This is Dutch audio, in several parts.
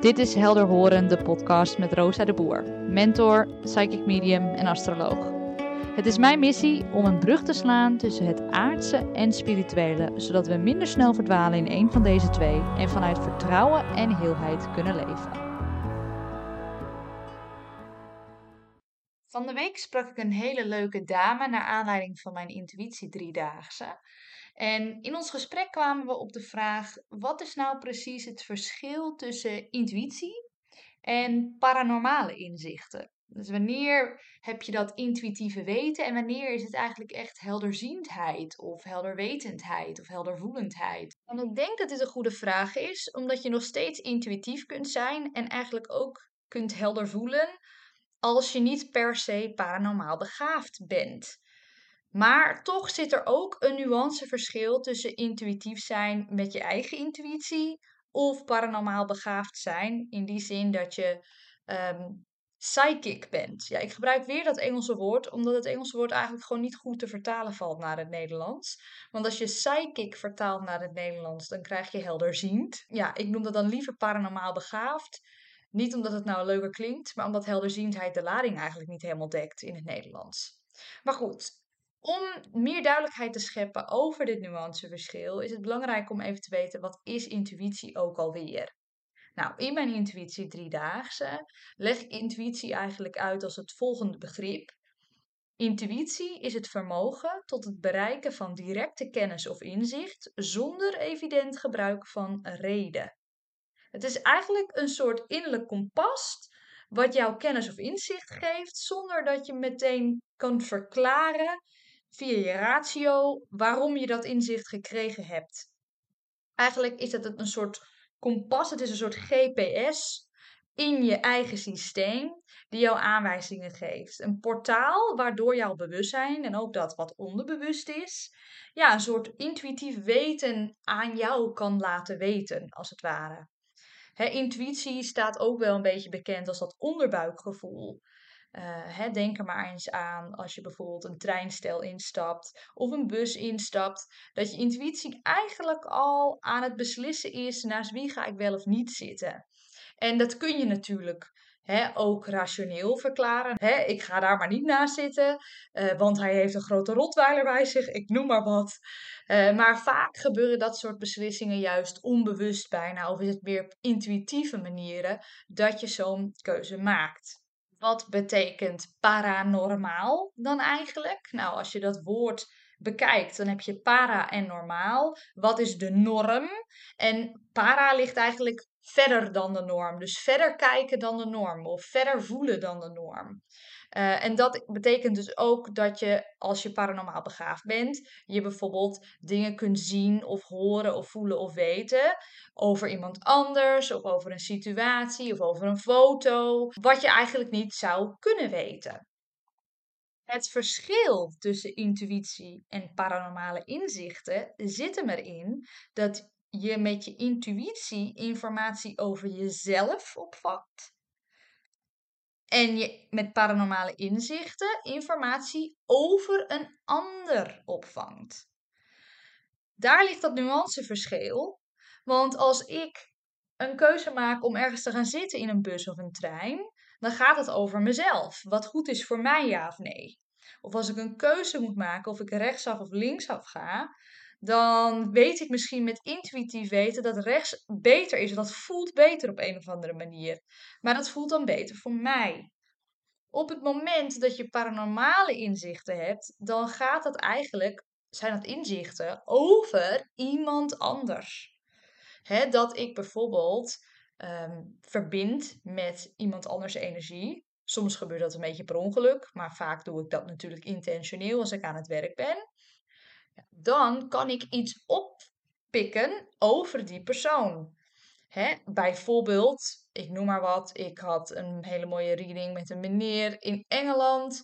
Dit is Helder Horen, de podcast met Rosa de Boer, mentor, psychic medium en astroloog. Het is mijn missie om een brug te slaan tussen het aardse en spirituele, zodat we minder snel verdwalen in een van deze twee en vanuit vertrouwen en heelheid kunnen leven. Van de week sprak ik een hele leuke dame naar aanleiding van mijn intuïtie driedaagse. En in ons gesprek kwamen we op de vraag: wat is nou precies het verschil tussen intuïtie en paranormale inzichten? Dus wanneer heb je dat intuïtieve weten en wanneer is het eigenlijk echt helderziendheid of helderwetendheid of heldervoelendheid? En ik denk dat dit een goede vraag is, omdat je nog steeds intuïtief kunt zijn en eigenlijk ook kunt helder voelen als je niet per se paranormaal begaafd bent. Maar toch zit er ook een nuanceverschil tussen intuïtief zijn met je eigen intuïtie of paranormaal begaafd zijn. In die zin dat je ehm, psychic bent. Ja, ik gebruik weer dat Engelse woord, omdat het Engelse woord eigenlijk gewoon niet goed te vertalen valt naar het Nederlands. Want als je psychic vertaalt naar het Nederlands, dan krijg je helderziend. Ja, ik noem dat dan liever paranormaal begaafd. Niet omdat het nou leuker klinkt, maar omdat helderziendheid de lading eigenlijk niet helemaal dekt in het Nederlands. Maar goed, om meer duidelijkheid te scheppen over dit nuanceverschil, is het belangrijk om even te weten wat is intuïtie ook alweer. Nou, in mijn intuïtie driedaagse leg ik intuïtie eigenlijk uit als het volgende begrip. Intuïtie is het vermogen tot het bereiken van directe kennis of inzicht zonder evident gebruik van reden. Het is eigenlijk een soort innerlijk kompas wat jouw kennis of inzicht geeft zonder dat je meteen kan verklaren via je ratio waarom je dat inzicht gekregen hebt. Eigenlijk is het een soort kompas, het is een soort GPS in je eigen systeem die jou aanwijzingen geeft. Een portaal waardoor jouw bewustzijn en ook dat wat onderbewust is, ja, een soort intuïtief weten aan jou kan laten weten, als het ware. Intuïtie staat ook wel een beetje bekend als dat onderbuikgevoel. Uh, denk er maar eens aan als je bijvoorbeeld een treinstel instapt of een bus instapt, dat je intuïtie eigenlijk al aan het beslissen is naast wie ga ik wel of niet zitten. En dat kun je natuurlijk ook rationeel verklaren. ik ga daar maar niet naast zitten, uh, want hij heeft een grote rotweiler bij zich, ik noem maar wat. Uh, maar vaak gebeuren dat soort beslissingen juist onbewust bijna, of is het meer op intuïtieve manieren dat je zo'n keuze maakt. Wat betekent paranormaal dan eigenlijk? Nou, als je dat woord bekijkt, dan heb je para en normaal. Wat is de norm? En para ligt eigenlijk verder dan de norm. Dus verder kijken dan de norm of verder voelen dan de norm. Uh, en dat betekent dus ook dat je, als je paranormaal begaafd bent, je bijvoorbeeld dingen kunt zien of horen of voelen of weten over iemand anders of over een situatie of over een foto, wat je eigenlijk niet zou kunnen weten. Het verschil tussen intuïtie en paranormale inzichten zit hem erin dat je met je intuïtie informatie over jezelf opvangt en je met paranormale inzichten informatie over een ander opvangt. Daar ligt dat nuanceverschil. Want als ik een keuze maak om ergens te gaan zitten in een bus of een trein, dan gaat het over mezelf. Wat goed is voor mij, ja of nee. Of als ik een keuze moet maken of ik rechtsaf of linksaf ga, dan weet ik misschien met intuïtief weten dat rechts beter is. Dat voelt beter op een of andere manier. Maar dat voelt dan beter voor mij. Op het moment dat je paranormale inzichten hebt, dan gaat dat eigenlijk, zijn dat inzichten over iemand anders. Dat ik bijvoorbeeld um, verbind met iemand anders energie. Soms gebeurt dat een beetje per ongeluk, maar vaak doe ik dat natuurlijk intentioneel als ik aan het werk ben dan kan ik iets oppikken over die persoon. Hè? Bijvoorbeeld, ik noem maar wat, ik had een hele mooie reading met een meneer in Engeland,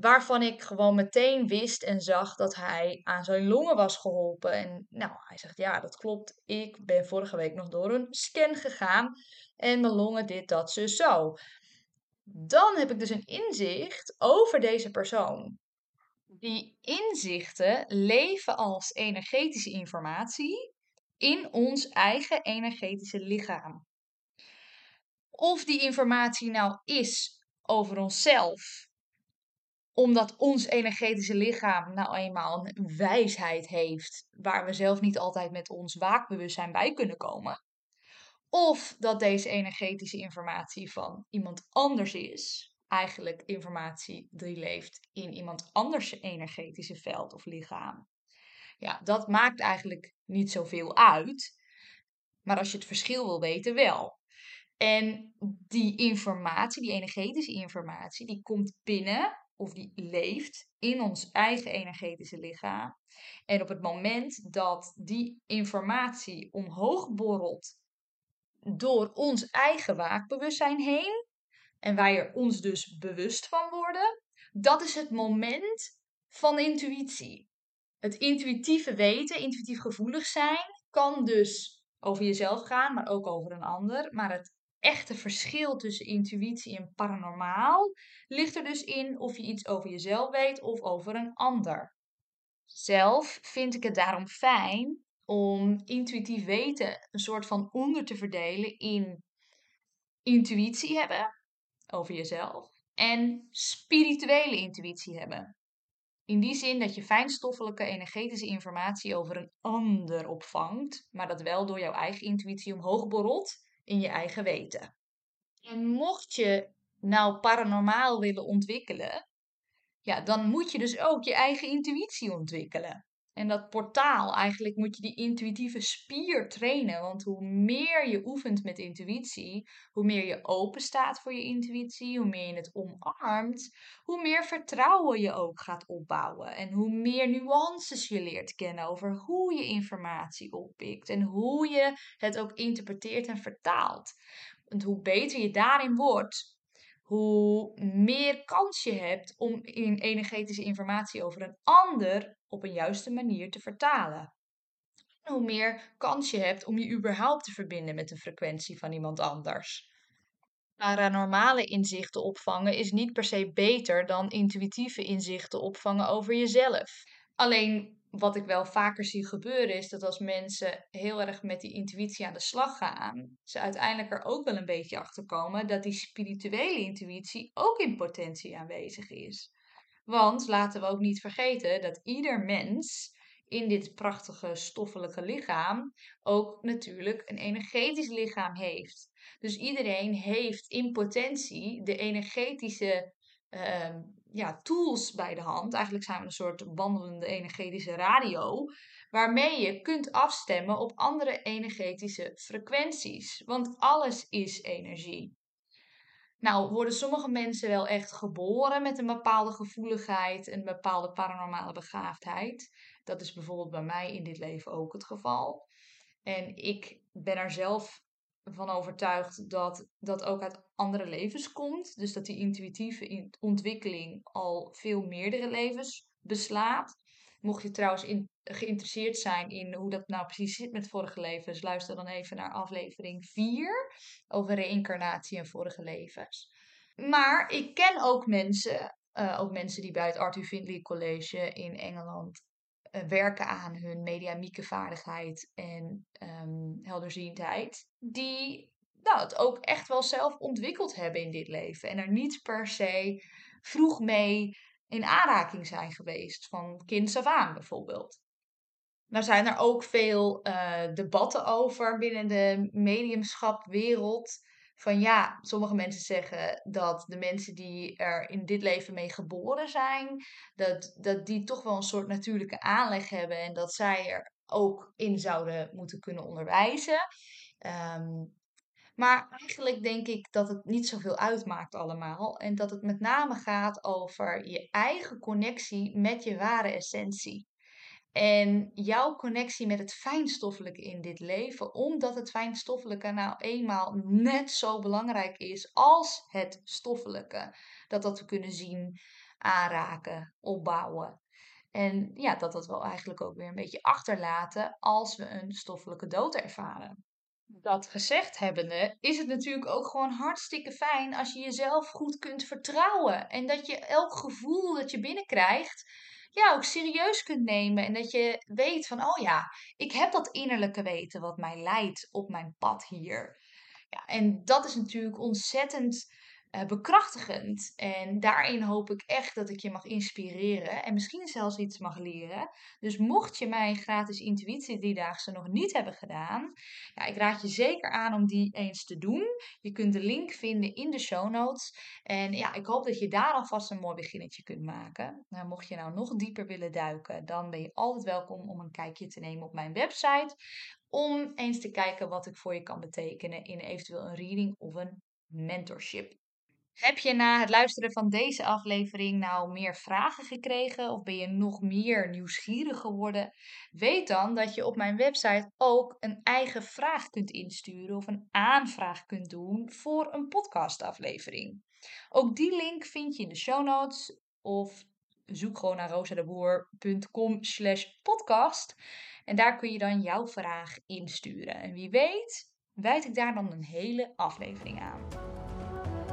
waarvan ik gewoon meteen wist en zag dat hij aan zijn longen was geholpen. En nou, hij zegt, ja, dat klopt. Ik ben vorige week nog door een scan gegaan en mijn longen dit, dat, zo, zo. Dan heb ik dus een inzicht over deze persoon die inzichten leven als energetische informatie in ons eigen energetische lichaam. of die informatie nou is over onszelf, omdat ons energetische lichaam nou eenmaal een wijsheid heeft waar we zelf niet altijd met ons waakbewustzijn bij kunnen komen. Of dat deze energetische informatie van iemand anders is, eigenlijk informatie die leeft in iemand anders energetische veld of lichaam. Ja, dat maakt eigenlijk niet zoveel uit. Maar als je het verschil wil weten, wel. En die informatie, die energetische informatie, die komt binnen of die leeft in ons eigen energetische lichaam. En op het moment dat die informatie omhoog borrelt door ons eigen waakbewustzijn heen, en wij er ons dus bewust van worden, dat is het moment van intuïtie. Het intuïtieve weten, intuïtief gevoelig zijn, kan dus over jezelf gaan, maar ook over een ander. Maar het echte verschil tussen intuïtie en paranormaal ligt er dus in of je iets over jezelf weet of over een ander. Zelf vind ik het daarom fijn om intuïtief weten een soort van onder te verdelen in intuïtie hebben over jezelf en spirituele intuïtie hebben. In die zin dat je fijnstoffelijke energetische informatie over een ander opvangt, maar dat wel door jouw eigen intuïtie omhoog borrelt in je eigen weten. En mocht je nou paranormaal willen ontwikkelen, ja, dan moet je dus ook je eigen intuïtie ontwikkelen. En dat portaal, eigenlijk moet je die intuïtieve spier trainen. Want hoe meer je oefent met intuïtie, hoe meer je open staat voor je intuïtie, hoe meer je het omarmt, hoe meer vertrouwen je ook gaat opbouwen. En hoe meer nuances je leert kennen over hoe je informatie oppikt en hoe je het ook interpreteert en vertaalt. En hoe beter je daarin wordt, hoe meer kans je hebt om in energetische informatie over een ander op een juiste manier te vertalen. En hoe meer kans je hebt om je überhaupt te verbinden met de frequentie van iemand anders. Paranormale inzichten opvangen is niet per se beter dan intuïtieve inzichten opvangen over jezelf. Alleen wat ik wel vaker zie gebeuren is dat als mensen heel erg met die intuïtie aan de slag gaan, ze uiteindelijk er ook wel een beetje achter komen dat die spirituele intuïtie ook in potentie aanwezig is. Want laten we ook niet vergeten dat ieder mens in dit prachtige stoffelijke lichaam ook natuurlijk een energetisch lichaam heeft. Dus iedereen heeft in potentie de energetische Ehm, ja, tools bij de hand. Eigenlijk zijn we een soort wandelende energetische radio. Waarmee je kunt afstemmen op andere energetische frequenties. Want alles is energie. Nou, worden sommige mensen wel echt geboren met een bepaalde gevoeligheid, een bepaalde paranormale begaafdheid. Dat is bijvoorbeeld bij mij in dit leven ook het geval. En ik ben er zelf van overtuigd dat dat ook uit andere levens komt. Dus dat die intuïtieve ontwikkeling al veel meerdere levens beslaat. Mocht je trouwens geïnteresseerd zijn in hoe dat nou precies zit met vorige levens, luister dan even naar aflevering 4 over reïncarnatie en vorige levens. Maar ik ken ook mensen, uh, ook mensen die bij het Arthur Findlay College in Engeland uh, werken aan hun mediamieke vaardigheid en um, helderziendheid, die nou, het ook echt wel zelf ontwikkeld hebben in dit leven en er niet per se vroeg mee in aanraking zijn geweest, van kind af aan bijvoorbeeld. Nou zijn er ook veel uh, debatten over binnen de mediumschapwereld van ja, sommige mensen zeggen dat de mensen die er in dit leven mee geboren zijn, dat, dat die toch wel een soort natuurlijke aanleg hebben en dat zij er ook in zouden moeten kunnen onderwijzen. Ehm, maar eigenlijk denk ik dat het niet zoveel uitmaakt allemaal. En dat het met name gaat over je eigen connectie met je ware essentie. En jouw connectie met het fijnstoffelijke in dit leven, omdat het fijnstoffelijke nou eenmaal net zo belangrijk is als het stoffelijke. Dat dat we kunnen zien, aanraken, opbouwen. En ja, dat dat wel eigenlijk ook weer een beetje achterlaten als we een stoffelijke dood ervaren. Dat gezegd hebbende, is het natuurlijk ook gewoon hartstikke fijn als je jezelf goed kunt vertrouwen. En dat je elk gevoel dat je binnenkrijgt, ja, ook serieus kunt nemen. En dat je weet van, oh ja, ik heb dat innerlijke weten wat mij leidt op mijn pad hier. Ja, en dat is natuurlijk ontzettend uh, bekrachtigend. En daarin hoop ik echt dat ik je mag inspireren en misschien zelfs iets mag leren. Dus mocht je mijn gratis intuïtie driedaagse nog niet hebben gedaan, ja, ik raad je zeker aan om die eens te doen. Je kunt de link vinden in de show notes. En ja, ik hoop dat je daar alvast een mooi beginnetje kunt maken. Nou, mocht je nou nog dieper willen duiken, dan ben je altijd welkom om een kijkje te nemen op mijn website. Om eens te kijken wat ik voor je kan betekenen in eventueel een reading of een mentorship. Heb je na het luisteren van deze aflevering nou meer vragen gekregen of ben je nog meer nieuwsgierig geworden? Weet dan dat je op mijn website ook een eigen vraag kunt insturen of een aanvraag kunt doen voor een podcastaflevering. Ook die link vind je in de show notes of zoek gewoon naar rosadeboer.com slash podcast en daar kun je dan jouw vraag insturen. En wie weet, wijd ik daar dan een hele aflevering aan.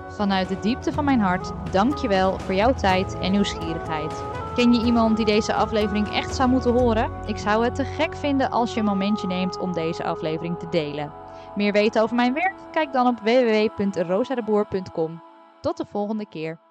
Vanuit de diepte van mijn hart, dank je wel voor jouw tijd en nieuwsgierigheid. Ken je iemand die deze aflevering echt zou moeten horen? Ik zou het te gek vinden als je een momentje neemt om deze aflevering te delen. Meer weten over mijn werk? Kijk dan op www.rosadeboer.com. Tot de volgende keer.